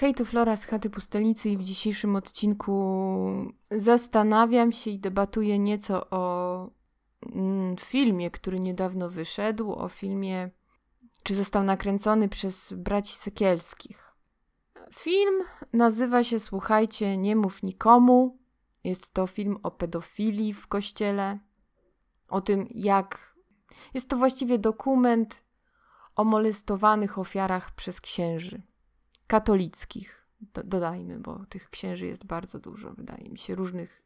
Hej, to Flora z chaty pustelnicy i w dzisiejszym odcinku zastanawiam się i debatuję nieco o mm, filmie, który niedawno wyszedł, o filmie, czy został nakręcony przez braci Sekielskich. Film nazywa się, słuchajcie, Nie mów nikomu. Jest to film o pedofilii w kościele, o tym jak... Jest to właściwie dokument o molestowanych ofiarach przez księży katolickich, do, dodajmy, bo tych księży jest bardzo dużo, wydaje mi się, różnych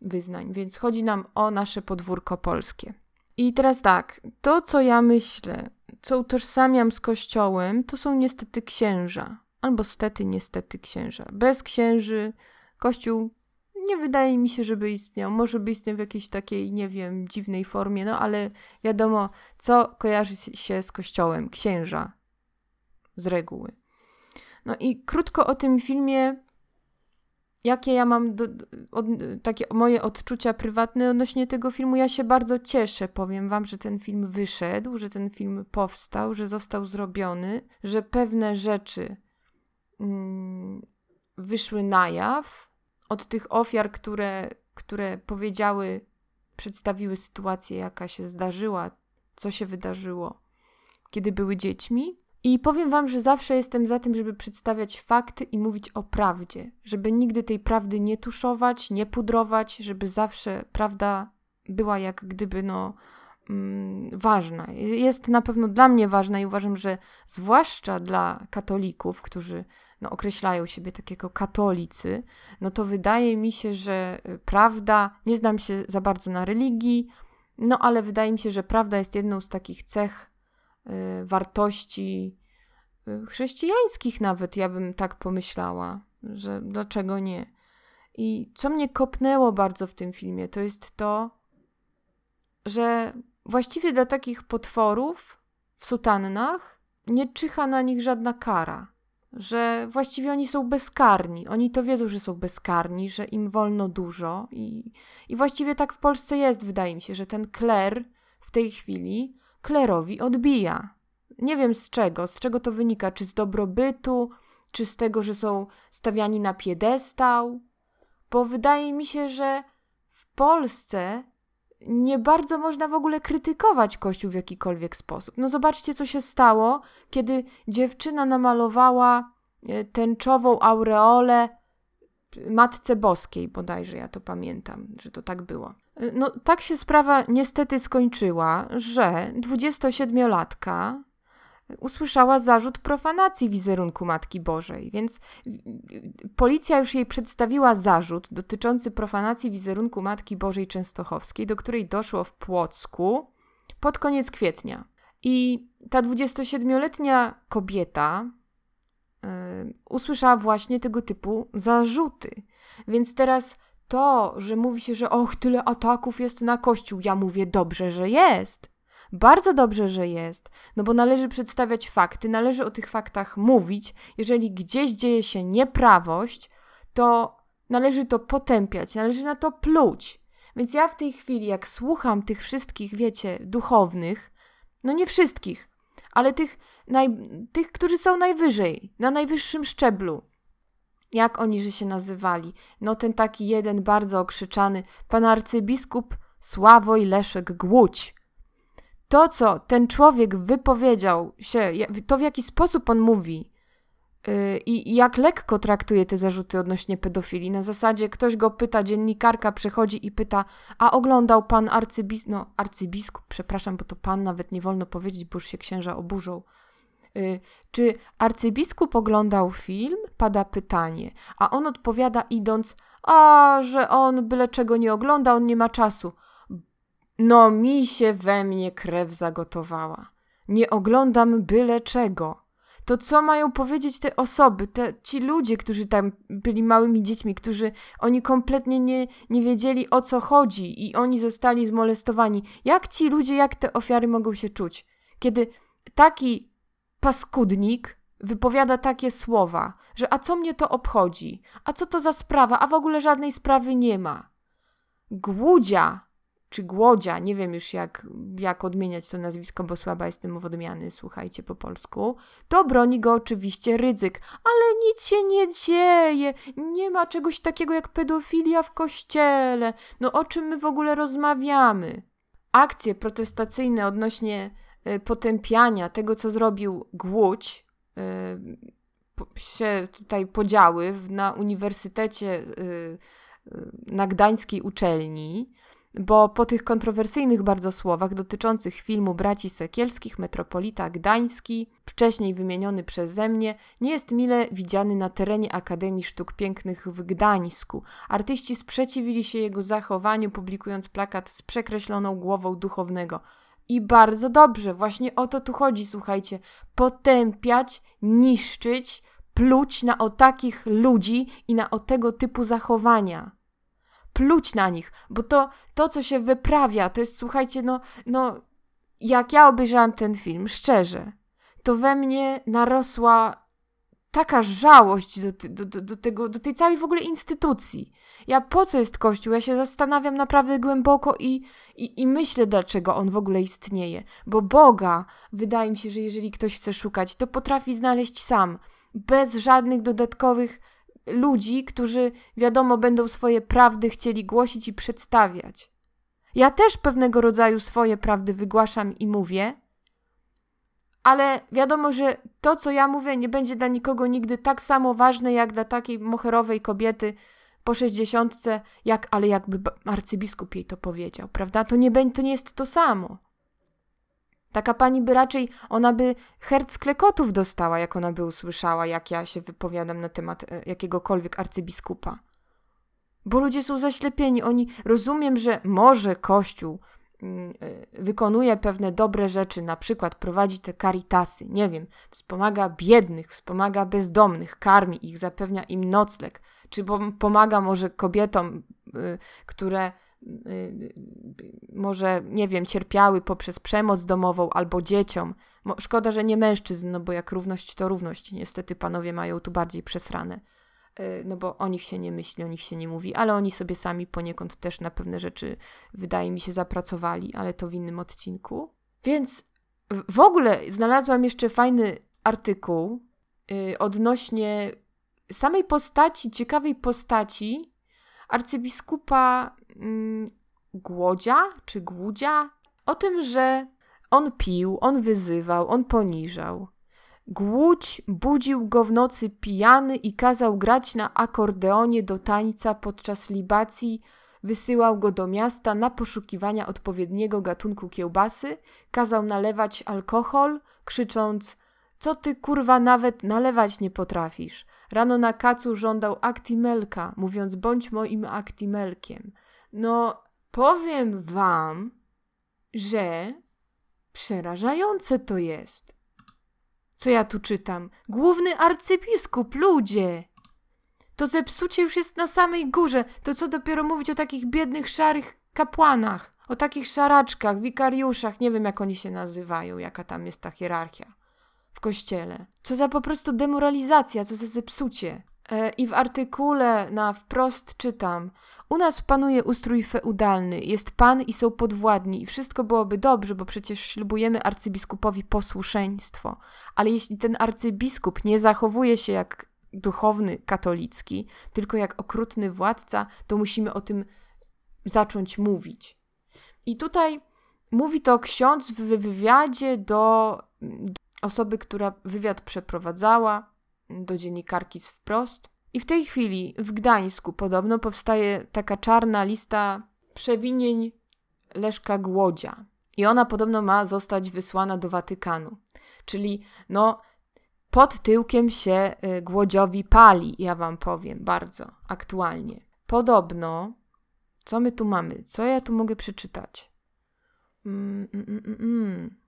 wyznań. Więc chodzi nam o nasze podwórko polskie. I teraz tak, to co ja myślę, co utożsamiam z kościołem, to są niestety księża. Albo stety, niestety księża. Bez księży kościół nie wydaje mi się, żeby istniał. Może by istniał w jakiejś takiej, nie wiem, dziwnej formie, no ale wiadomo, co kojarzy się z kościołem. Księża. Z reguły. No i krótko o tym filmie, jakie ja mam do, od, takie moje odczucia prywatne odnośnie tego filmu. Ja się bardzo cieszę, powiem wam, że ten film wyszedł, że ten film powstał, że został zrobiony, że pewne rzeczy mm, wyszły na jaw od tych ofiar, które, które powiedziały, przedstawiły sytuację, jaka się zdarzyła, co się wydarzyło, kiedy były dziećmi. I powiem Wam, że zawsze jestem za tym, żeby przedstawiać fakty i mówić o prawdzie, żeby nigdy tej prawdy nie tuszować, nie pudrować, żeby zawsze prawda była jak gdyby no mm, ważna. Jest na pewno dla mnie ważna i uważam, że zwłaszcza dla katolików, którzy no, określają siebie takiego katolicy, no to wydaje mi się, że prawda, nie znam się za bardzo na religii, no ale wydaje mi się, że prawda jest jedną z takich cech Y, wartości y, chrześcijańskich, nawet ja bym tak pomyślała, że dlaczego nie. I co mnie kopnęło bardzo w tym filmie, to jest to, że właściwie dla takich potworów w sutannach nie czyha na nich żadna kara. Że właściwie oni są bezkarni. Oni to wiedzą, że są bezkarni, że im wolno dużo. I, i właściwie tak w Polsce jest, wydaje mi się, że ten kler w tej chwili klerowi odbija. Nie wiem z czego, z czego to wynika, czy z dobrobytu, czy z tego, że są stawiani na piedestał, bo wydaje mi się, że w Polsce nie bardzo można w ogóle krytykować Kościół w jakikolwiek sposób. No zobaczcie, co się stało, kiedy dziewczyna namalowała e, tęczową aureolę Matce Boskiej, bodajże ja to pamiętam, że to tak było. No, tak się sprawa niestety skończyła, że 27-latka usłyszała zarzut profanacji wizerunku Matki Bożej, więc policja już jej przedstawiła zarzut dotyczący profanacji wizerunku Matki Bożej Częstochowskiej, do której doszło w Płocku pod koniec kwietnia. I ta 27-letnia kobieta yy, usłyszała właśnie tego typu zarzuty. Więc teraz to, że mówi się, że och, tyle ataków jest na Kościół, ja mówię dobrze, że jest. Bardzo dobrze, że jest, no bo należy przedstawiać fakty, należy o tych faktach mówić. Jeżeli gdzieś dzieje się nieprawość, to należy to potępiać, należy na to pluć. Więc ja w tej chwili, jak słucham tych wszystkich, wiecie, duchownych, no nie wszystkich, ale tych, naj, tych którzy są najwyżej, na najwyższym szczeblu, jak oni że się nazywali? No ten taki jeden bardzo okrzyczany, pan arcybiskup Sławoj Leszek Głódź. To, co ten człowiek wypowiedział się, to w jaki sposób on mówi yy, i jak lekko traktuje te zarzuty odnośnie pedofilii. Na zasadzie ktoś go pyta, dziennikarka przychodzi i pyta, a oglądał pan arcybiskup, no arcybiskup, przepraszam, bo to pan nawet nie wolno powiedzieć, bo już się księża oburzą. Y, czy arcybiskup oglądał film? Pada pytanie, a on odpowiada idąc, a że on byle czego nie ogląda, on nie ma czasu. No mi się we mnie krew zagotowała. Nie oglądam byle czego. To co mają powiedzieć te osoby, te, ci ludzie, którzy tam byli małymi dziećmi, którzy oni kompletnie nie, nie wiedzieli o co chodzi i oni zostali zmolestowani. Jak ci ludzie, jak te ofiary mogą się czuć? Kiedy taki paskudnik wypowiada takie słowa, że a co mnie to obchodzi? A co to za sprawa? A w ogóle żadnej sprawy nie ma. Głudzia czy Głodzia, nie wiem już jak, jak odmieniać to nazwisko, bo słaba jestem w odmiany, słuchajcie po polsku, to broni go oczywiście Rydzyk. Ale nic się nie dzieje, nie ma czegoś takiego jak pedofilia w kościele. No o czym my w ogóle rozmawiamy? Akcje protestacyjne odnośnie potępiania tego, co zrobił Głódź, y, się tutaj podziały na Uniwersytecie y, na Gdańskiej Uczelni bo po tych kontrowersyjnych bardzo słowach dotyczących filmu braci Sekielskich Metropolita Gdański, wcześniej wymieniony przeze mnie, nie jest mile widziany na terenie Akademii Sztuk Pięknych w Gdańsku. Artyści sprzeciwili się jego zachowaniu, publikując plakat z przekreśloną głową duchownego. I bardzo dobrze, właśnie o to tu chodzi, słuchajcie. Potępiać, niszczyć, pluć na o takich ludzi i na o tego typu zachowania pluć na nich, bo to, to co się wyprawia, to jest, słuchajcie, no, no, jak ja obejrzałam ten film, szczerze, to we mnie narosła taka żałość do, do, do, do, tego, do tej całej w ogóle instytucji. Ja po co jest Kościół? Ja się zastanawiam naprawdę głęboko i, i, i myślę, dlaczego on w ogóle istnieje. Bo Boga, wydaje mi się, że jeżeli ktoś chce szukać, to potrafi znaleźć sam, bez żadnych dodatkowych ludzi, którzy wiadomo będą swoje prawdy chcieli głosić i przedstawiać. Ja też pewnego rodzaju swoje prawdy wygłaszam i mówię, ale wiadomo, że to, co ja mówię, nie będzie dla nikogo nigdy tak samo ważne, jak dla takiej moherowej kobiety po sześćdziesiątce, jak, ale jakby arcybiskup jej to powiedział, prawda? To nie, to nie jest to samo. Taka pani by raczej, ona by herc klekotów dostała, jak ona by usłyszała, jak ja się wypowiadam na temat e, jakiegokolwiek arcybiskupa. Bo ludzie są zaślepieni, oni rozumiem, że może Kościół wykonuje pewne dobre rzeczy, na przykład prowadzi te karitasy, nie wiem, wspomaga biednych, wspomaga bezdomnych, karmi ich, zapewnia im nocleg, czy pomaga może kobietom, y, które Y, może, nie wiem, cierpiały poprzez przemoc domową albo dzieciom. Szkoda, że nie mężczyzn, no bo jak równość to równość. Niestety panowie mają tu bardziej przesrane. Y, no bo o nich się nie myśli, o nich się nie mówi, ale oni sobie sami poniekąd też na pewne rzeczy, wydaje mi się, zapracowali, ale to w innym odcinku. Więc w ogóle znalazłam jeszcze fajny artykuł yy, odnośnie samej postaci, ciekawej postaci arcybiskupa mm, Głodzia czy Głudzia o tym, że on pił, on wyzywał, on poniżał. Głódź budził go w nocy pijany i kazał grać na akordeonie do tańca podczas libacji, wysyłał go do miasta na poszukiwania odpowiedniego gatunku kiełbasy, kazał nalewać alkohol, krzycząc co ty kurwa nawet nalewać nie potrafisz? Rano na kacu żądał aktimelka, mówiąc bądź moim aktimelkiem. No, powiem wam, że przerażające to jest. Co ja tu czytam? Główny arcybiskup, ludzie! To zepsucie już jest na samej górze. To co dopiero mówić o takich biednych, szarych kapłanach, o takich szaraczkach, wikariuszach, nie wiem jak oni się nazywają, jaka tam jest ta hierarchia w kościele. Co za po prostu demoralizacja, co za zepsucie. E, I w artykule na wprost czytam: U nas panuje ustrój feudalny, jest pan i są podwładni, i wszystko byłoby dobrze, bo przecież ślubujemy arcybiskupowi posłuszeństwo. Ale jeśli ten arcybiskup nie zachowuje się jak duchowny katolicki, tylko jak okrutny władca, to musimy o tym zacząć mówić. I tutaj mówi to ksiądz w wywiadzie do, osoby, która wywiad przeprowadzała, do dziennikarki z wprost. I w tej chwili w Gdańsku podobno powstaje taka czarna lista przewinień Leszka Głodzia. I ona podobno ma zostać wysłana do Watykanu. Czyli no pod tyłkiem się y, Głodziowi pali, ja wam powiem, bardzo aktualnie. Podobno, co my tu mamy? Co ja tu mogę przeczytać? Mm, mm, mm, mm. mm.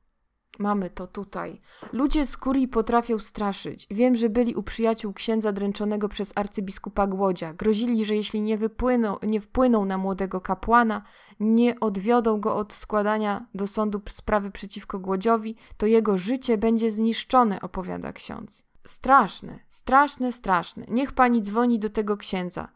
Mamy to tutaj. Ludzie z kurii potrafią straszyć. Wiem, że byli u przyjaciół księdza dręczonego przez arcybiskupa Głodzia. Grozili, że jeśli nie, wypłyną, nie wpłyną na młodego kapłana, nie odwiodą go od składania do sądu sprawy przeciwko Głodziowi, to jego życie będzie zniszczone, opowiada ksiądz. Straszne, straszne, straszne. Niech pani dzwoni do tego księdza.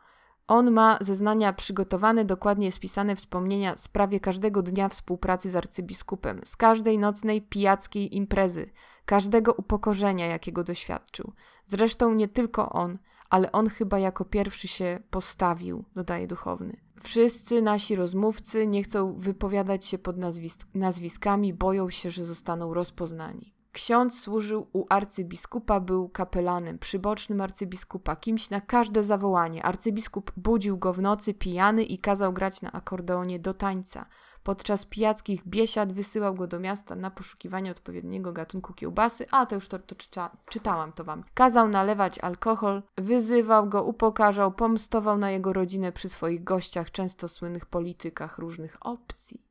On ma zeznania przygotowane, dokładnie spisane wspomnienia z prawie każdego dnia współpracy z arcybiskupem, z każdej nocnej pijackiej imprezy, każdego upokorzenia, jakiego doświadczył. Zresztą nie tylko on, ale on chyba jako pierwszy się postawił, dodaje duchowny. Wszyscy nasi rozmówcy nie chcą wypowiadać się pod nazwisk nazwiskami, boją się, że zostaną rozpoznani. Ksiądz służył u arcybiskupa, był kapelanem, przybocznym arcybiskupa, kimś na każde zawołanie. Arcybiskup budził go w nocy pijany i kazał grać na akordeonie do tańca. Podczas pijackich biesiad wysyłał go do miasta na poszukiwanie odpowiedniego gatunku kiełbasy, a to już to, to czyta, czytałam to wam. Kazał nalewać alkohol, wyzywał go, upokarzał, pomstował na jego rodzinę przy swoich gościach, często słynnych politykach różnych opcji.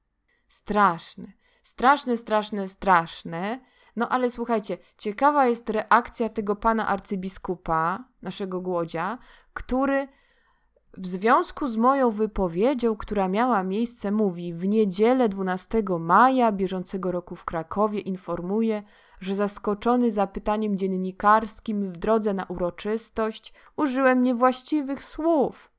Straszne, straszne, straszne, straszne. No ale słuchajcie, ciekawa jest reakcja tego pana arcybiskupa, naszego głodzia, który w związku z moją wypowiedzią, która miała miejsce, mówi: W niedzielę 12 maja bieżącego roku w Krakowie informuje, że zaskoczony zapytaniem dziennikarskim w drodze na uroczystość użyłem niewłaściwych słów.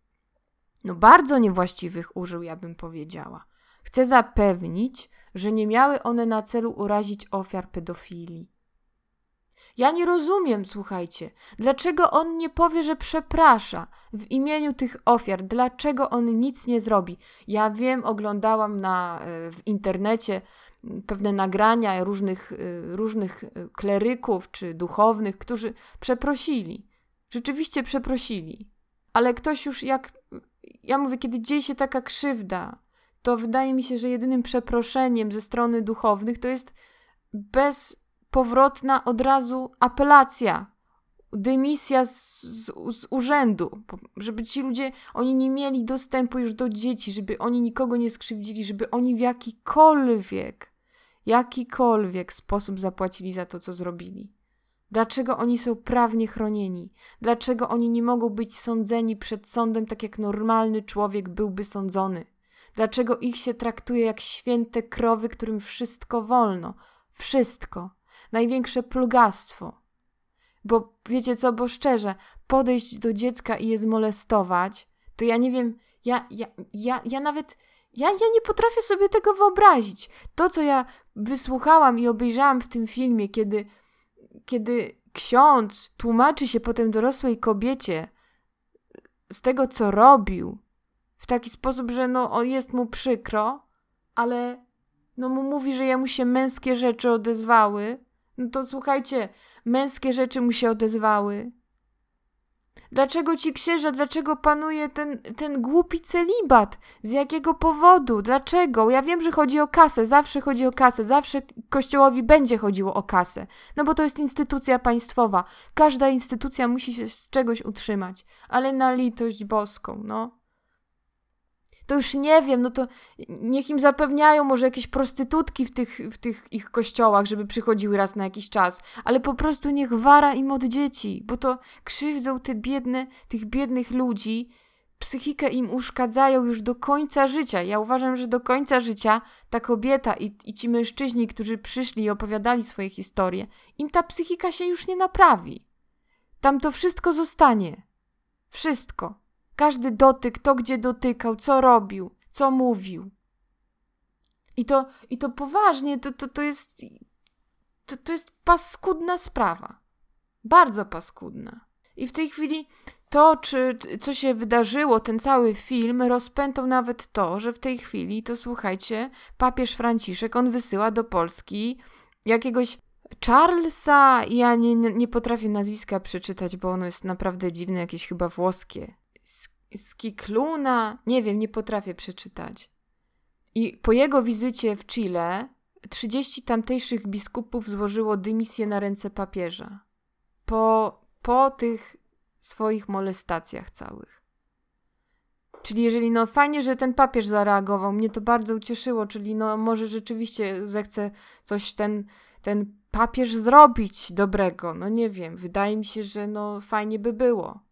No, bardzo niewłaściwych użył, ja bym powiedziała. Chcę zapewnić, że nie miały one na celu urazić ofiar pedofilii. Ja nie rozumiem, słuchajcie, dlaczego on nie powie, że przeprasza w imieniu tych ofiar, dlaczego on nic nie zrobi. Ja wiem, oglądałam na, e, w internecie pewne nagrania różnych, e, różnych e, kleryków czy duchownych, którzy przeprosili. Rzeczywiście przeprosili. Ale ktoś już jak. Ja mówię, kiedy dzieje się taka krzywda, to wydaje mi się, że jedynym przeproszeniem ze strony duchownych to jest bezpowrotna od razu apelacja, dymisja z, z, z, urzędu, żeby ci ludzie, oni nie mieli dostępu już do dzieci, żeby oni nikogo nie skrzywdzili, żeby oni w jakikolwiek, jakikolwiek sposób zapłacili za to, co zrobili. Dlaczego oni są prawnie chronieni? Dlaczego oni nie mogą być sądzeni przed sądem tak, jak normalny człowiek byłby sądzony? Dlaczego ich się traktuje jak święte krowy, którym wszystko wolno? Wszystko. Największe plugastwo. Bo wiecie co, bo szczerze, podejść do dziecka i je zmolestować, to ja nie wiem, ja, ja, ja, ja nawet, ja, ja nie potrafię sobie tego wyobrazić. To, co ja wysłuchałam i obejrzałam w tym filmie, kiedy, kiedy ksiądz tłumaczy się potem dorosłej kobiecie z tego, co robił, w taki sposób, że no jest mu przykro, ale no mu mówi, że jemu się męskie rzeczy odezwały. No to słuchajcie, męskie rzeczy mu się odezwały. Dlaczego ci księża, dlaczego panuje ten, ten głupi celibat? Z jakiego powodu? Dlaczego? Ja wiem, że chodzi o kasę, zawsze chodzi o kasę, zawsze kościołowi będzie chodziło o kasę. No bo to jest instytucja państwowa. Każda instytucja musi się z czegoś utrzymać. Ale na litość boską, no to już nie wiem, no to niech im zapewniają może jakieś prostytutki w tych, w tych ich kościołach, żeby przychodziły raz na jakiś czas, ale po prostu niech wara im od dzieci, bo to krzywdzą te biedne, tych biednych ludzi, psychikę im uszkadzają już do końca życia. Ja uważam, że do końca życia ta kobieta i, i ci mężczyźni, którzy przyszli i opowiadali swoje historie, im ta psychika się już nie naprawi. Tam to wszystko zostanie. Wszystko. Każdy dotyk, to gdzie dotykał, co robił, co mówił. I to, i to poważnie, to, to, to jest. To, to jest paskudna sprawa. Bardzo paskudna. I w tej chwili to, czy co się wydarzyło, ten cały film, rozpętał nawet to, że w tej chwili, to słuchajcie, papież Franciszek, on wysyła do Polski jakiegoś Charlesa, ja nie, nie potrafię nazwiska przeczytać, bo ono jest naprawdę dziwne, jakieś chyba włoskie. Skikluna, nie wiem, nie potrafię przeczytać. I po jego wizycie w Chile 30 tamtejszych biskupów złożyło dymisję na ręce papieża. Po, po tych swoich molestacjach całych. Czyli jeżeli, no fajnie, że ten papież zareagował, mnie to bardzo ucieszyło, czyli no może rzeczywiście zechce coś ten, ten papież zrobić dobrego, no nie wiem, wydaje mi się, że no fajnie by było.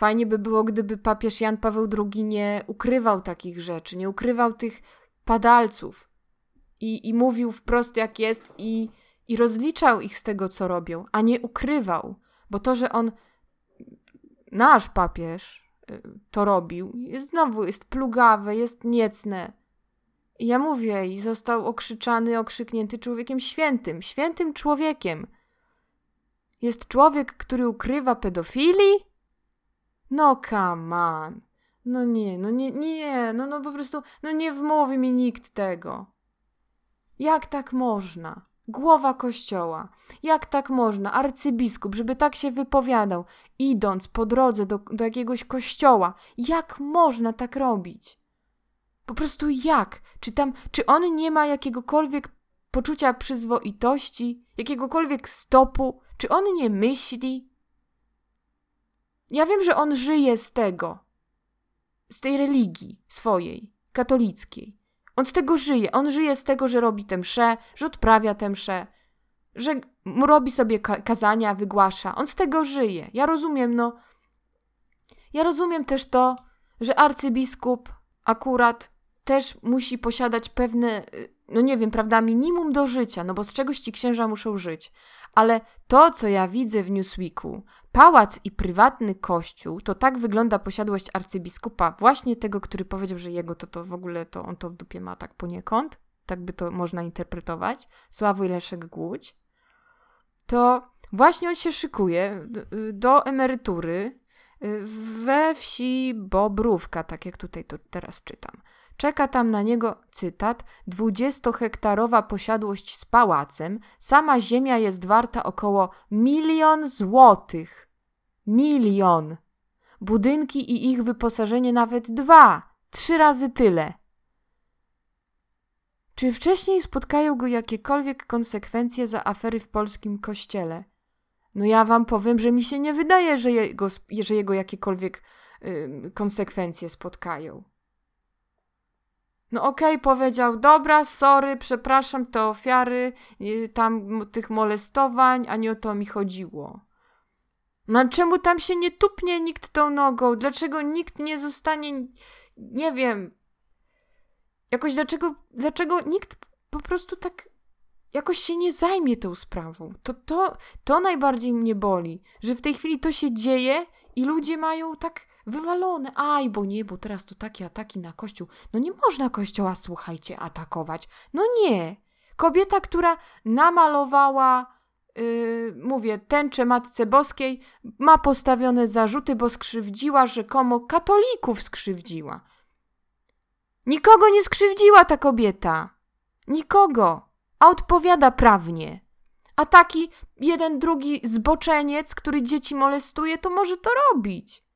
Fajnie by było, gdyby papież Jan Paweł II nie ukrywał takich rzeczy, nie ukrywał tych padalców i, i mówił wprost jak jest i, i rozliczał ich z tego, co robią, a nie ukrywał. Bo to, że on, nasz papież, to robił. Jest, znowu jest plugawe, jest niecne. I ja mówię, i został okrzyczany, okrzyknięty człowiekiem świętym, świętym człowiekiem. Jest człowiek, który ukrywa pedofilii? No come on. No nie, no nie, nie, no, no po prostu, no nie wmówi mi nikt tego. Jak tak można? Głowa kościoła. Jak tak można? Arcybiskup, żeby tak się wypowiadał, idąc po drodze do, do jakiegoś kościoła. Jak można tak robić? Po prostu jak? Czy tam, czy on nie ma jakiegokolwiek poczucia przyzwoitości, jakiegokolwiek stopu? Czy on nie myśli? Ja wiem, że on żyje z tego, z tej religii swojej, katolickiej. On z tego żyje. On żyje z tego, że robi tę mszę, że odprawia tę mszę, że robi sobie kazania, wygłasza. On z tego żyje. Ja rozumiem, no. Ja rozumiem też to, że arcybiskup akurat też musi posiadać pewne, y, no nie wiem, prawda, minimum do życia, no bo z czegoś ci księża muszą żyć. Ale to, co ja widzę w Newsweeku, pałac i prywatny kościół, to tak wygląda posiadłość arcybiskupa, właśnie tego, który powiedział, że jego to, to w ogóle to on to w dupie ma tak poniekąd, tak by to można interpretować, Sławoj Leszek Głódź, to właśnie on się szykuje do emerytury y, we wsi Bobrówka, tak jak tutaj to teraz czytam. Czeka tam na niego, cytat, dwudziestohektarowa posiadłość z pałacem. Sama ziemia jest warta około milion złotych. Milion. Budynki i ich wyposażenie nawet dwa, trzy razy tyle. Czy wcześniej spotkają go jakiekolwiek konsekwencje za afery w polskim kościele? No ja wam powiem, że mi się nie wydaje, że jego, że jego jakiekolwiek y, konsekwencje spotkają. No okej, okay, powiedział, dobra, sorry, przepraszam te ofiary y, tam tych molestowań, a nie o to mi chodziło. No czemu tam się nie tupnie nikt tą nogą? Dlaczego nikt nie zostanie, nie wiem, jakoś dlaczego, dlaczego nikt po prostu tak jakoś się nie zajmie tą sprawą? To, to, to najbardziej mnie boli, że w tej chwili to się dzieje i ludzie mają tak wywalone. Aj, bo nie, bo teraz to takie ataki na kościół. No nie można kościoła, słuchajcie, atakować. No nie. Kobieta, która namalowała, yy, mówię, tęczę Matce Boskiej, ma postawione zarzuty, bo skrzywdziła rzekomo katolików skrzywdziła. Nikogo nie skrzywdziła ta kobieta. Nikogo. A odpowiada prawnie. A taki jeden, drugi zboczeniec, który dzieci molestuje, to może to robić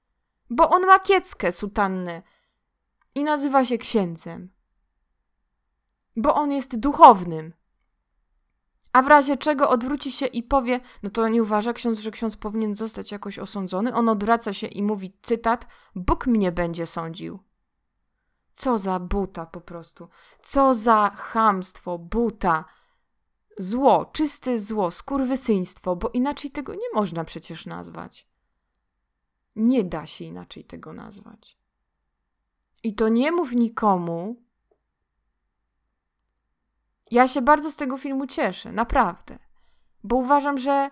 bo on ma kieckę sutannę i nazywa się księdzem. Bo on jest duchownym. A w razie czego odwróci się i powie, no to nie uważa ksiądz, że ksiądz powinien zostać jakoś osądzony. On odwraca się i mówi, cytat, Bóg mnie będzie sądził. Co za buta po prostu. Co za chamstwo, buta. Zło, czyste zło, skurwysyństwo, bo inaczej tego nie można przecież nazwać. Nie da się inaczej tego nazwać. I to nie mów nikomu. Ja się bardzo z tego filmu cieszę, naprawdę. Bo uważam, że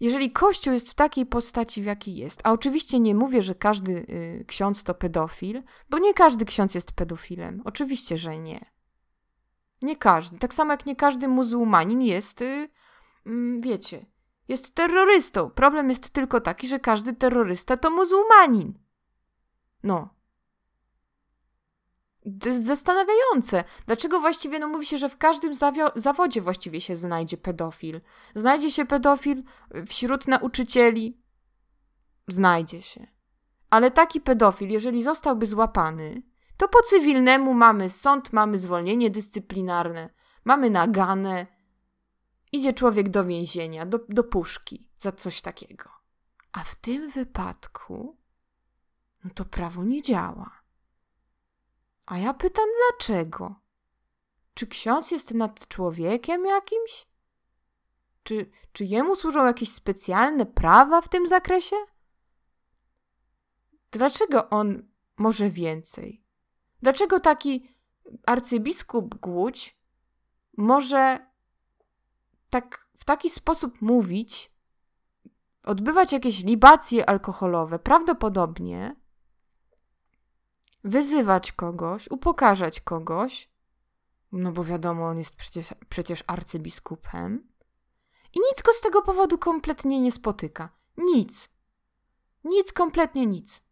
jeżeli Kościół jest w takiej postaci, w jakiej jest, a oczywiście nie mówię, że każdy y, ksiądz to pedofil, bo nie każdy ksiądz jest pedofilem. Oczywiście, że nie. Nie każdy. Tak samo jak nie każdy muzułmanin jest, y, y, wiecie, jest terrorystą. Problem jest tylko taki, że każdy terrorysta to muzułmanin. No. To jest zastanawiające. Dlaczego właściwie no mówi się, że w każdym zawodzie właściwie się znajdzie pedofil? Znajdzie się pedofil wśród nauczycieli? Znajdzie się. Ale taki pedofil, jeżeli zostałby złapany, to po cywilnemu mamy sąd, mamy zwolnienie dyscyplinarne, mamy naganę, Idzie człowiek do więzienia, do, do puszki za coś takiego. A w tym wypadku, no to prawo nie działa. A ja pytam, dlaczego? Czy ksiądz jest nad człowiekiem jakimś? Czy, czy jemu służą jakieś specjalne prawa w tym zakresie? Dlaczego on może więcej? Dlaczego taki arcybiskup Głódź może tak w taki sposób mówić, odbywać jakieś libacje alkoholowe, prawdopodobnie wyzywać kogoś, upokarzać kogoś, no bo wiadomo, on jest przecież, przecież arcybiskupem, i nic go z tego powodu kompletnie nie spotyka. Nic. Nic, kompletnie nic.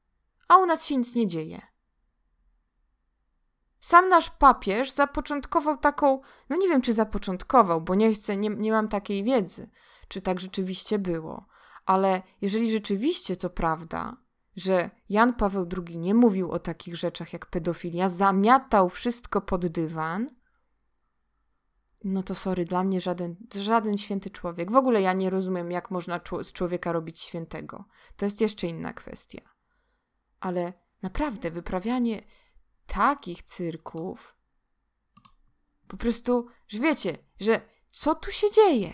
A u nas się nic nie dzieje. Sam nasz papież zapoczątkował taką, no nie wiem czy zapoczątkował, bo nie chcę, nie, nie mam takiej wiedzy, czy tak rzeczywiście było. Ale jeżeli rzeczywiście to prawda, że Jan Paweł II nie mówił o takich rzeczach jak pedofilia, zamiatał wszystko pod dywan, no to sorry, dla mnie żaden, żaden święty człowiek. W ogóle ja nie rozumiem, jak można z człowieka robić świętego. To jest jeszcze inna kwestia. Ale naprawdę, wyprawianie takich cyrków, po prostu, że wiecie, że co tu się dzieje?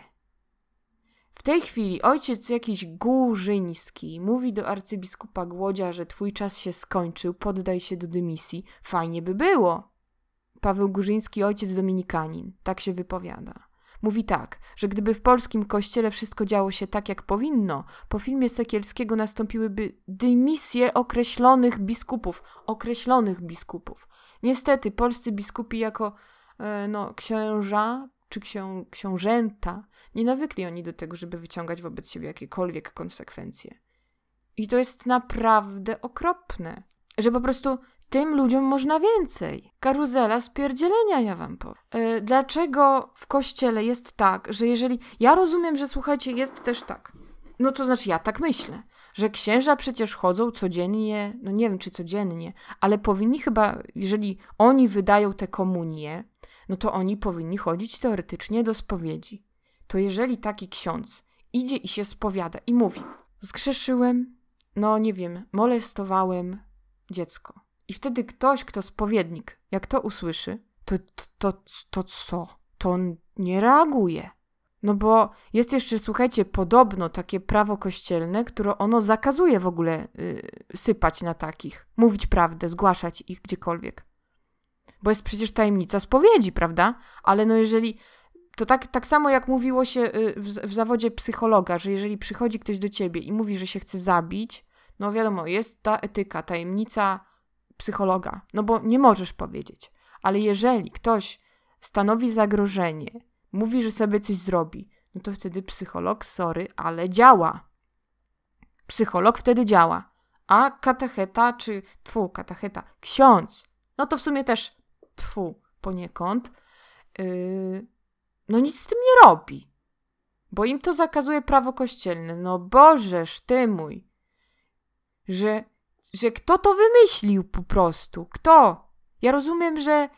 W tej chwili ojciec jakiś Górzyński mówi do arcybiskupa Głodzia, że twój czas się skończył, poddaj się do dymisji. Fajnie by było. Paweł Górzyński, ojciec dominikanin, tak się wypowiada. Mówi tak, że gdyby w polskim kościele wszystko działo się tak, jak powinno, po filmie Sekielskiego nastąpiłyby dymisje określonych biskupów. Określonych biskupów. Niestety, polscy biskupi jako e, no, księża czy ksią, książęta nie nawykli oni do tego, żeby wyciągać wobec siebie jakiekolwiek konsekwencje. I to jest naprawdę okropne, że po prostu tym ludziom można więcej. Karuzela spierdzielenia, ja wam powiem. Yy, dlaczego w kościele jest tak, że jeżeli. Ja rozumiem, że słuchajcie, jest też tak. No to znaczy, ja tak myślę, że księża przecież chodzą codziennie, no nie wiem czy codziennie, ale powinni chyba, jeżeli oni wydają te komunie, no to oni powinni chodzić teoretycznie do spowiedzi. To jeżeli taki ksiądz idzie i się spowiada i mówi: Zgrzeszyłem, no nie wiem, molestowałem dziecko i wtedy ktoś, kto spowiednik, jak to usłyszy, to, to, to, to co? To on nie reaguje. No bo jest jeszcze, słuchajcie, podobno takie prawo kościelne, które ono zakazuje w ogóle yy, sypać na takich, mówić prawdę, zgłaszać ich gdziekolwiek. Bo jest przecież tajemnica spowiedzi, prawda? Ale no jeżeli. To tak, tak samo jak mówiło się y, w, w zawodzie psychologa, że jeżeli przychodzi ktoś do ciebie i mówi, że się chce zabić, no wiadomo, jest ta etyka, tajemnica psychologa, no bo nie możesz powiedzieć. Ale jeżeli ktoś stanowi zagrożenie, mówi, że sobie coś zrobi, no to wtedy psycholog, sorry, ale działa. Psycholog wtedy działa. A katecheta, czy tfu, katecheta, ksiądz, no to w sumie też tfu poniekąd, yy, no nic z tym nie robi. Bo im to zakazuje prawo kościelne. No Bożeż ty mój. Że że kto to wymyślił po prostu? Kto? Ja rozumiem, że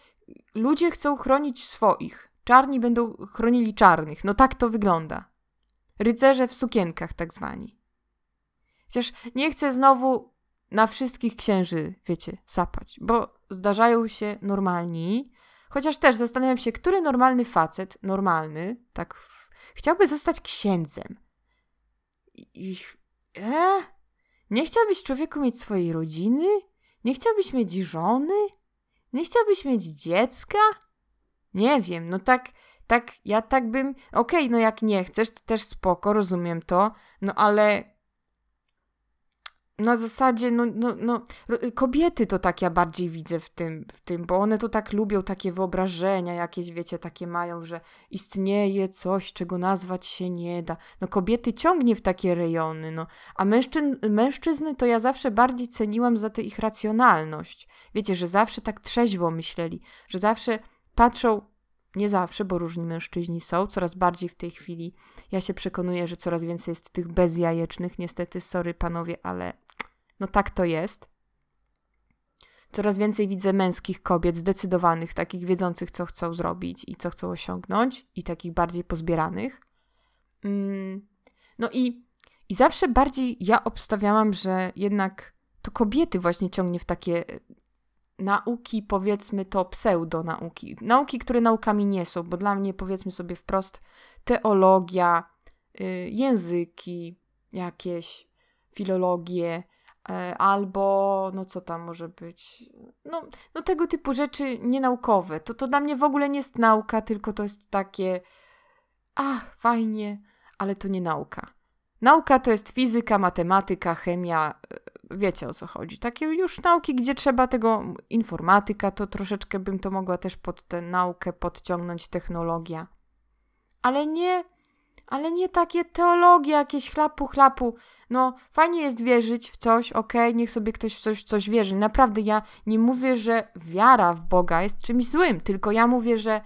ludzie chcą chronić swoich. Czarni będą chronili czarnych. No tak to wygląda. Rycerze w sukienkach, tak zwani. Chociaż nie chcę znowu na wszystkich księży, wiecie, sapać, bo zdarzają się normalni. Chociaż też zastanawiam się, który normalny facet, normalny, tak, w, chciałby zostać księdzem. I, e? Nie chciałbyś człowieku mieć swojej rodziny? Nie chciałbyś mieć żony? Nie chciałbyś mieć dziecka? Nie wiem, no tak, tak, ja tak bym. Okej, okay, no jak nie chcesz, to też spoko, rozumiem to, no ale na zasadzie, no, no, no, kobiety to tak ja bardziej widzę w tym, w tym, bo one to tak lubią, takie wyobrażenia jakieś, wiecie, takie mają, że istnieje coś, czego nazwać się nie da. No kobiety ciągnie w takie rejony, no, a mężczyzn, mężczyzny to ja zawsze bardziej ceniłam za tę ich racjonalność. Wiecie, że zawsze tak trzeźwo myśleli, że zawsze patrzą, nie zawsze, bo różni mężczyźni są, coraz bardziej w tej chwili. Ja się przekonuję, że coraz więcej jest tych bezjajecznych, niestety, sorry panowie, ale no tak to jest. Coraz więcej widzę męskich kobiet, zdecydowanych, takich wiedzących, co chcą zrobić i co chcą osiągnąć, i takich bardziej pozbieranych. Mm, no i, i zawsze bardziej ja obstawiałam, że jednak to kobiety właśnie ciągnie w takie e, nauki, powiedzmy to pseudonauki. Nauki, które naukami nie są, bo dla mnie, powiedzmy sobie wprost, teologia, y, języki jakieś, filologie, E, albo no co tam może być, no, no tego typu rzeczy nienaukowe. To, to dla mnie w ogóle nie jest nauka, tylko to jest takie, ach, fajnie, ale to nie nauka. Nauka to jest fizyka, matematyka, chemia, e, wiecie o co chodzi. Takie już nauki, gdzie trzeba tego, informatyka, to troszeczkę bym to mogła też pod tę naukę podciągnąć, technologia. Ale nie, ale nie takie teologie, jakieś chlapu, chlapu. No, fajnie jest wierzyć w coś, okej, okay, niech sobie ktoś w coś, coś wierzy. Naprawdę, ja nie mówię, że wiara w Boga jest czymś złym, tylko ja mówię, że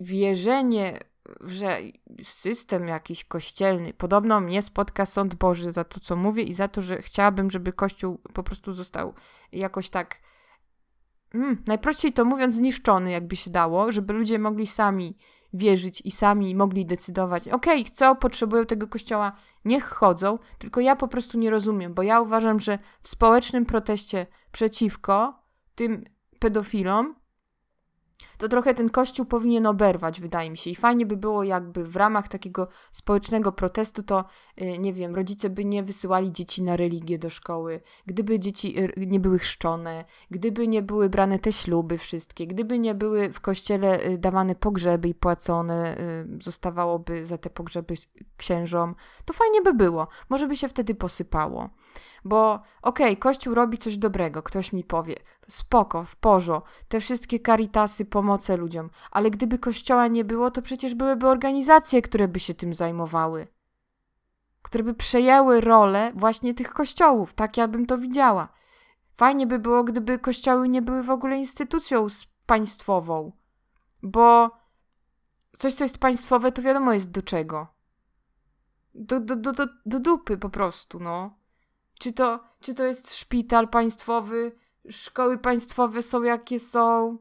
wierzenie że system jakiś kościelny, podobno mnie spotka sąd Boży za to, co mówię i za to, że chciałabym, żeby Kościół po prostu został jakoś tak, mm, najprościej to mówiąc, zniszczony, jakby się dało, żeby ludzie mogli sami wierzyć i sami mogli decydować, okej, okay, chcą, potrzebują tego Kościoła, niech chodzą, tylko ja po prostu nie rozumiem, bo ja uważam, że w społecznym proteście przeciwko tym pedofilom to trochę ten kościół powinien oberwać, wydaje mi się. I fajnie by było, jakby w ramach takiego społecznego protestu, to y, nie wiem, rodzice by nie wysyłali dzieci na religię do szkoły, gdyby dzieci y, nie były chrzczone, gdyby nie były brane te śluby wszystkie, gdyby nie były w kościele y, dawane pogrzeby i płacone, zostawałoby za te pogrzeby księżom, to fajnie by było. Może by się wtedy posypało. Bo okej, okay, Kościół robi coś dobrego, ktoś mi powie, spoko, w porzo, te wszystkie karitasy, pomoce ludziom, ale gdyby Kościoła nie było, to przecież byłyby organizacje, które by się tym zajmowały. Które by przejęły rolę właśnie tych kościołów, tak ja bym to widziała. Fajnie by było, gdyby kościoły nie były w ogóle instytucją państwową, bo coś, co jest państwowe, to wiadomo jest do czego. Do, do, do, do, do dupy po prostu, no. Czy to, czy to jest szpital państwowy, szkoły państwowe są jakie są,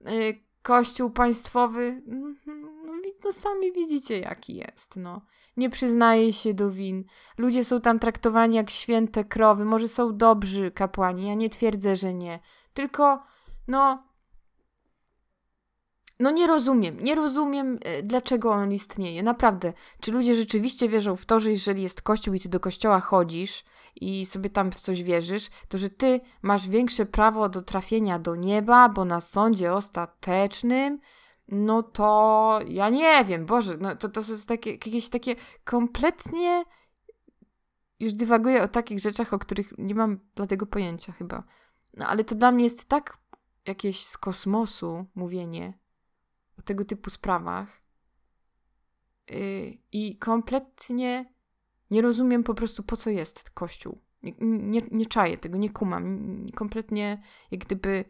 yy, kościół państwowy, mhm, no, no sami widzicie jaki jest, no. Nie przyznaje się do win. Ludzie są tam traktowani jak święte krowy. Może są dobrzy kapłani, ja nie twierdzę, że nie. Tylko, no, no nie rozumiem, nie rozumiem, e, dlaczego on istnieje. Naprawdę. Czy ludzie rzeczywiście wierzą w to, że jeżeli jest kościół i ty do kościoła chodzisz i sobie tam w coś wierzysz, to że ty masz większe prawo do trafienia do nieba, bo na sądzie ostatecznym, no to ja nie wiem, Boże, no to, to są takie, jakieś takie kompletnie... Już dywaguję o takich rzeczach, o których nie mam dlatego pojęcia chyba. No ale to dla mnie jest tak jakieś z kosmosu mówienie, o tego typu sprawach. Yy, I kompletnie nie rozumiem po prostu, po co jest Kościół. Nie, nie, nie czaję tego, nie kumam. Kompletnie jak gdyby.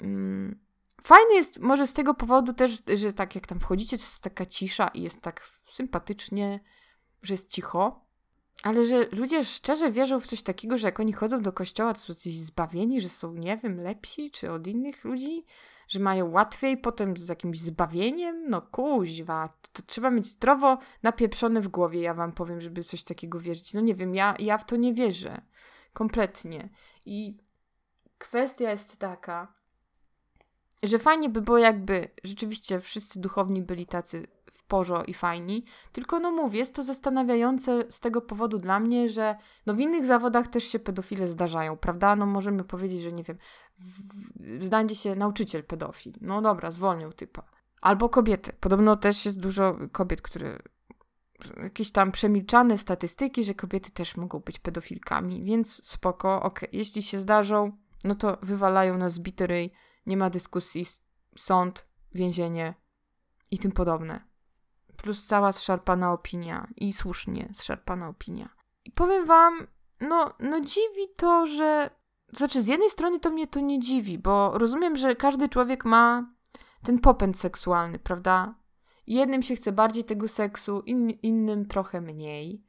Mm, fajny jest może z tego powodu też, że tak jak tam wchodzicie, to jest taka cisza i jest tak sympatycznie, że jest cicho. Ale że ludzie szczerze wierzą w coś takiego, że jak oni chodzą do kościoła, to są gdzieś zbawieni, że są, nie wiem, lepsi czy od innych ludzi że mają łatwiej potem z jakimś zbawieniem? No kuźwa, to, trzeba mieć zdrowo napieprzone w głowie, ja wam powiem, żeby coś takiego wierzyć. No nie wiem, ja, ja w to nie wierzę. Kompletnie. I kwestia jest taka, że fajnie by było, jakby rzeczywiście wszyscy duchowni byli tacy porzo i fajni. Tylko no mówię, jest to zastanawiające z tego powodu dla mnie, że no w innych zawodach też się pedofile zdarzają, prawda? No możemy powiedzieć, że nie wiem, znajdzie się nauczyciel pedofil. No dobra, zwolnił typa. Albo kobiety. Podobno też jest dużo kobiet, które jakieś tam przemilczane statystyki, że kobiety też mogą być pedofilkami, więc spoko, ok, jeśli się zdarzą, no to wywalają nas bity nie ma dyskusji, sąd, więzienie i tym podobne plus cała zszarpana opinia i słusznie zszarpana opinia. I powiem wam, no, no dziwi to, że. Znaczy, z jednej strony to mnie to nie dziwi, bo rozumiem, że każdy człowiek ma ten popęd seksualny, prawda? Jednym się chce bardziej tego seksu, in, innym trochę mniej.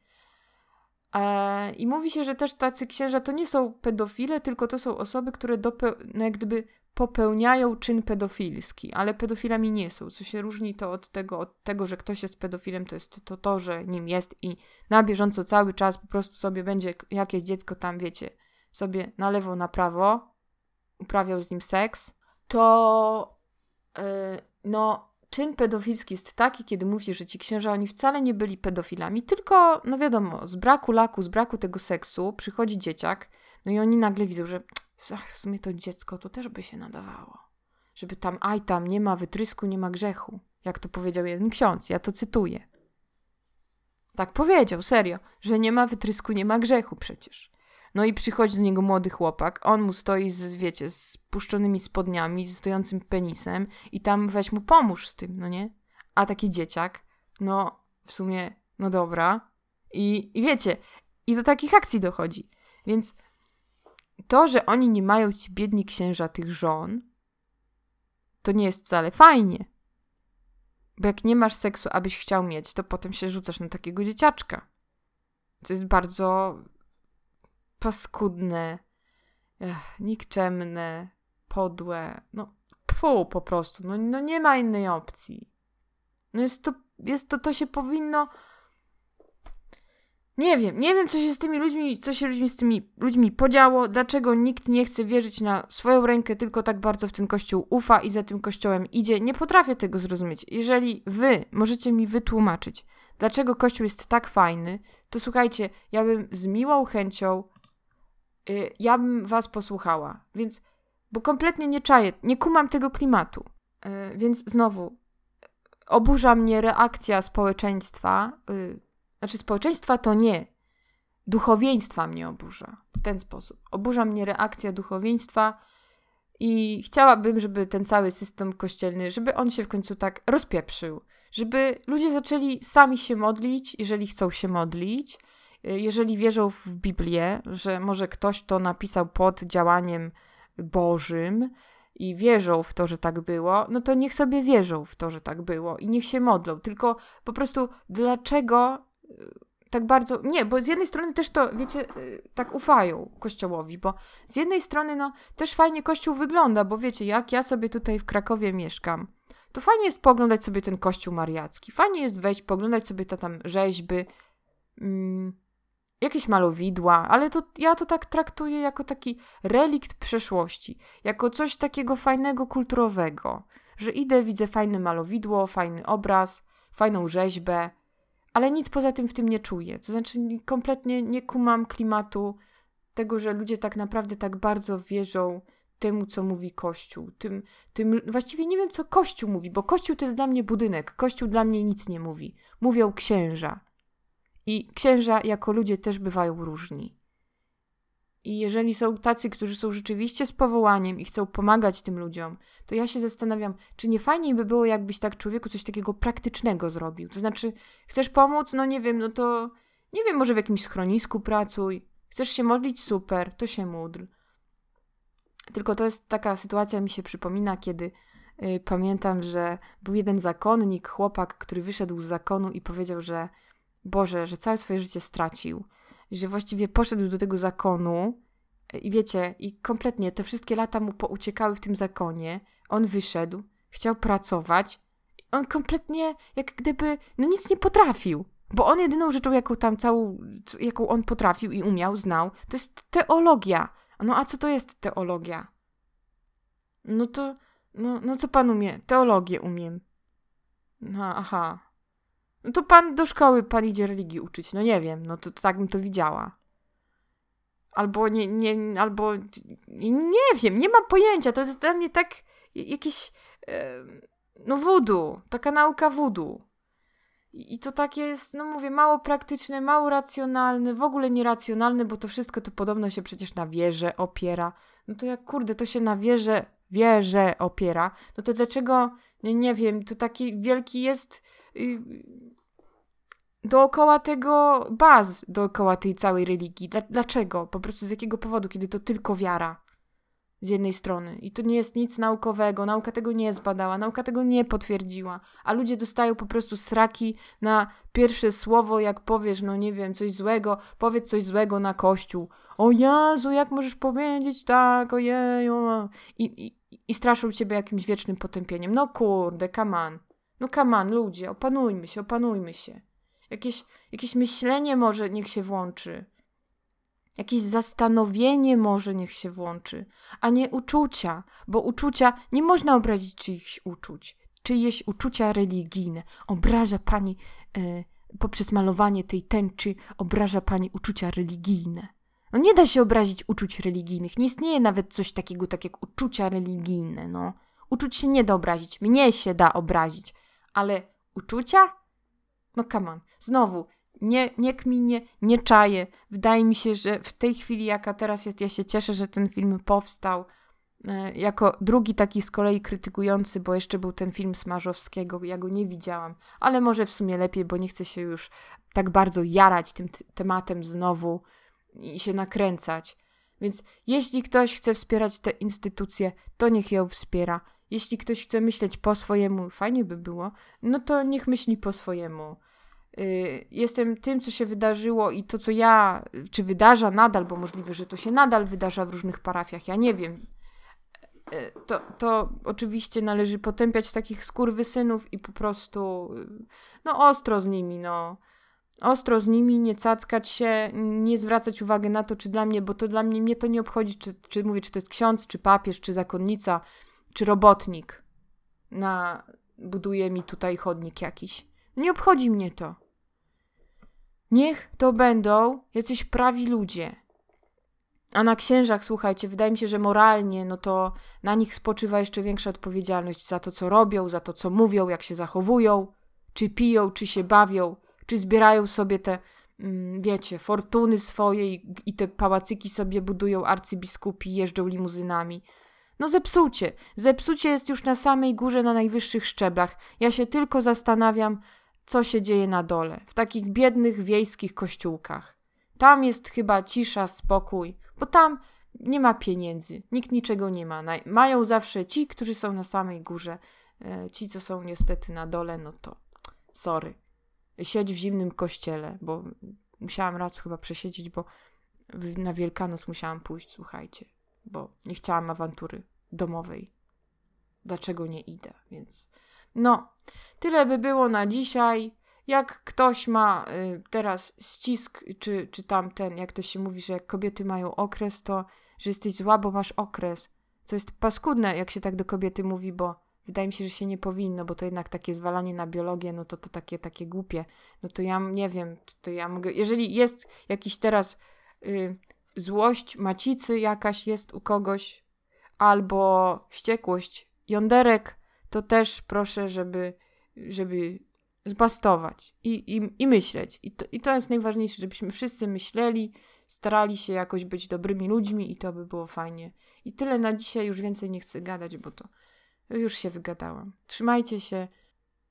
E, I mówi się, że też tacy księża to nie są pedofile, tylko to są osoby, które dope- no jak gdyby popełniają czyn pedofilski, ale pedofilami nie są. Co się różni to od tego, od tego, że ktoś jest pedofilem, to jest to, to, że nim jest i na bieżąco cały czas po prostu sobie będzie jakieś dziecko tam, wiecie, sobie na lewo, na prawo uprawiał z nim seks, to yy, no czyn pedofilski jest taki, kiedy mówisz, że ci księża, oni wcale nie byli pedofilami, tylko, no wiadomo, z braku laku, z braku tego seksu przychodzi dzieciak, no i oni nagle widzą, że w sumie to dziecko to też by się nadawało. Żeby tam, aj tam, nie ma wytrysku, nie ma grzechu. Jak to powiedział jeden ksiądz, ja to cytuję. Tak powiedział, serio, że nie ma wytrysku, nie ma grzechu przecież. No i przychodzi do niego młody chłopak, on mu stoi z, wiecie, z puszczonymi spodniami, z stojącym penisem i tam weź mu pomóż z tym, no nie? A taki dzieciak, no w sumie, no dobra. I, i wiecie, i do takich akcji dochodzi. Więc to, że oni nie mają ci biedni księża tych żon, to nie jest wcale fajnie. Bo jak nie masz seksu, abyś chciał mieć, to potem się rzucasz na takiego dzieciaczka. To jest bardzo paskudne, ech, nikczemne, podłe. No, pfu, po prostu. No, no nie ma innej opcji. No jest to, jest to, to się powinno nie wiem, nie wiem, co się z tymi ludźmi, co się ludźmi z tymi ludźmi podziało, dlaczego nikt nie chce wierzyć na swoją rękę, tylko tak bardzo w ten kościół ufa i za tym kościołem idzie. Nie potrafię tego zrozumieć. Jeżeli wy możecie mi wytłumaczyć, dlaczego kościół jest tak fajny, to słuchajcie, ja bym z miłą chęcią, yy, ja bym was posłuchała. Więc, bo kompletnie nie czaję, nie kumam tego klimatu. Yy, więc znowu, oburza mnie reakcja społeczeństwa. Yy, znaczy, społeczeństwa to nie. Duchowieństwa mnie oburza. W ten sposób. Oburza mnie reakcja duchowieństwa i chciałabym, żeby ten cały system kościelny, żeby on się w końcu tak rozpieprzył. Żeby ludzie zaczęli sami się modlić, jeżeli chcą się modlić, jeżeli wierzą w Biblię, że może ktoś to napisał pod działaniem Bożym, i wierzą w to, że tak było, no to niech sobie wierzą w to, że tak było i niech się modlą. Tylko po prostu dlaczego tak bardzo. Nie, bo z jednej strony też to, wiecie, y, tak ufają Kościołowi, bo z jednej strony, no, też fajnie Kościół wygląda, bo wiecie, jak ja sobie tutaj w Krakowie mieszkam, to fajnie jest poglądać sobie ten Kościół Mariacki. Fajnie jest wejść, poglądać sobie te tam rzeźby, mm, jakieś malowidła, ale to ja to tak traktuję jako taki relikt przeszłości, jako coś takiego fajnego, kulturowego, że idę, widzę fajne malowidło, fajny obraz, fajną rzeźbę, ale nic poza tym w tym nie czuję. To znaczy, kompletnie nie kumam klimatu tego, że ludzie tak naprawdę tak bardzo wierzą temu, co mówi Kościół. Tym, tym, właściwie nie wiem, co Kościół mówi, bo Kościół to jest dla mnie budynek. Kościół dla mnie nic nie mówi. Mówią księża. I księża jako ludzie też bywają różni. I jeżeli są tacy, którzy są rzeczywiście z powołaniem i chcą pomagać tym ludziom, to ja się zastanawiam, czy nie fajniej by było, jakbyś tak człowieku coś takiego praktycznego zrobił. To znaczy, chcesz pomóc? No nie wiem, no to nie wiem, może w jakimś schronisku pracuj. Chcesz się modlić? Super, to się módl. Tylko to jest taka sytuacja, mi się przypomina, kiedy y, pamiętam, że był jeden zakonnik, chłopak, który wyszedł z zakonu i powiedział, że Boże, że całe swoje życie stracił że właściwie poszedł do tego zakonu e, i wiecie, i kompletnie te wszystkie lata mu pouciekały w tym zakonie. On wyszedł, chciał pracować. On kompletnie, jak gdyby, no nic nie potrafił. Bo on jedyną rzeczą, jaką tam całą, jaką on potrafił i umiał, znał, to jest teologia. No a co to jest teologia? No to, no, no co pan umie? Teologię umiem. No, aha. No to pan do szkoły, pan idzie religii uczyć. No nie wiem, no to, to tak bym to widziała. Albo nie, nie, albo nie wiem, nie mam pojęcia. To jest dla mnie tak jakieś, no wudu, taka nauka wudu. I to takie jest, no mówię, mało praktyczne, mało racjonalne, w ogóle nieracjonalne, bo to wszystko to podobno się przecież na wierze opiera. No to jak kurde, to się na wierze, wierze opiera, no to dlaczego, nie, nie wiem, to taki wielki jest dookoła tego baz, dookoła tej całej religii. Dlaczego? Po prostu z jakiego powodu, kiedy to tylko wiara z jednej strony. I to nie jest nic naukowego, nauka tego nie zbadała, nauka tego nie potwierdziła, a ludzie dostają po prostu sraki na pierwsze słowo, jak powiesz, no nie wiem, coś złego, powiedz coś złego na kościół. O Jezu, jak możesz powiedzieć tak, ojeju. I, i, i straszą ciebie jakimś wiecznym potępieniem. No kurde, on. No on, ludzie, opanujmy się, opanujmy się. Jakieś, jakieś myślenie może niech się włączy. Jakieś zastanowienie może niech się włączy, a nie uczucia, bo uczucia nie można obrazić czyichś uczuć, czyjeś uczucia religijne. Obraża pani e, poprzez malowanie tej tęczy, obraża pani uczucia religijne. No nie da się obrazić uczuć religijnych. Nie istnieje nawet coś takiego tak jak uczucia religijne, no. Uczuć się nie da obrazić. Mnie się da obrazić, ale uczucia? No come on. Znowu, nie, nie nie czaję. Wydaje mi się, że w tej chwili, jaka teraz jest, ja się cieszę, że ten film powstał. E, jako drugi taki z kolei krytykujący, bo jeszcze był ten film Smarzowskiego, ja go nie widziałam, ale może w sumie lepiej, bo nie chcę się już tak bardzo jarać tym tematem znowu i się nakręcać. Więc jeśli ktoś chce wspierać tę instytucję, to niech ją wspiera. Jeśli ktoś chce myśleć po swojemu, fajnie by było, no to niech myśli po swojemu. Y, jestem tym, co się wydarzyło i to, co ja, czy wydarza nadal, bo możliwe, że to się nadal wydarza w różnych parafiach, ja nie wiem. Y, to, to oczywiście należy potępiać takich skurwysynów i po prostu, y, no ostro z nimi, no. Ostro z nimi, nie cackać się, nie zwracać uwagi na to, czy dla mnie, bo to dla mnie, mnie to nie obchodzi, czy, czy mówię, czy to jest ksiądz, czy papież, czy zakonnica, czy robotnik na, buduje mi tutaj chodnik jakiś. Nie obchodzi mnie to. Niech to będą jacyś prawi ludzie. A na księżach, słuchajcie, wydaje mi się, że moralnie, no to na nich spoczywa jeszcze większa odpowiedzialność za to, co robią, za to, co mówią, jak się zachowują, czy piją, czy się bawią, czy zbierają sobie te, mm, wiecie, fortuny swoje i, i te pałacyki sobie budują arcybiskupi, jeżdżą limuzynami. No zepsucie. Zepsucie jest już na samej górze, na najwyższych szczeblach. Ja się tylko zastanawiam, co się dzieje na dole, w takich biednych wiejskich kościółkach. Tam jest chyba cisza, spokój, bo tam nie ma pieniędzy, nikt niczego nie ma. Mają zawsze ci, którzy są na samej górze. E, ci, co są niestety na dole, no to sorry. Siedź w zimnym kościele, bo musiałam raz chyba przesiedzieć, bo na Wielkanoc musiałam pójść, słuchajcie, bo nie chciałam awantury domowej. Dlaczego nie idę? Więc no, tyle by było na dzisiaj. Jak ktoś ma y, teraz ścisk, czy, czy tamten, jak to się mówi, że jak kobiety mają okres, to że jesteś zła, bo masz okres. Co jest paskudne, jak się tak do kobiety mówi, bo wydaje mi się, że się nie powinno, bo to jednak takie zwalanie na biologię, no to to takie, takie głupie. No to ja nie wiem, to ja mogę. Jeżeli jest jakiś teraz y, złość macicy jakaś jest u kogoś, albo wściekłość jąderek, to też proszę, żeby, żeby zbastować i, i, i myśleć. I to, I to jest najważniejsze, żebyśmy wszyscy myśleli, starali się jakoś być dobrymi ludźmi i to by było fajnie. I tyle na dzisiaj, już więcej nie chcę gadać, bo to już się wygadałam. Trzymajcie się.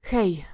Hej!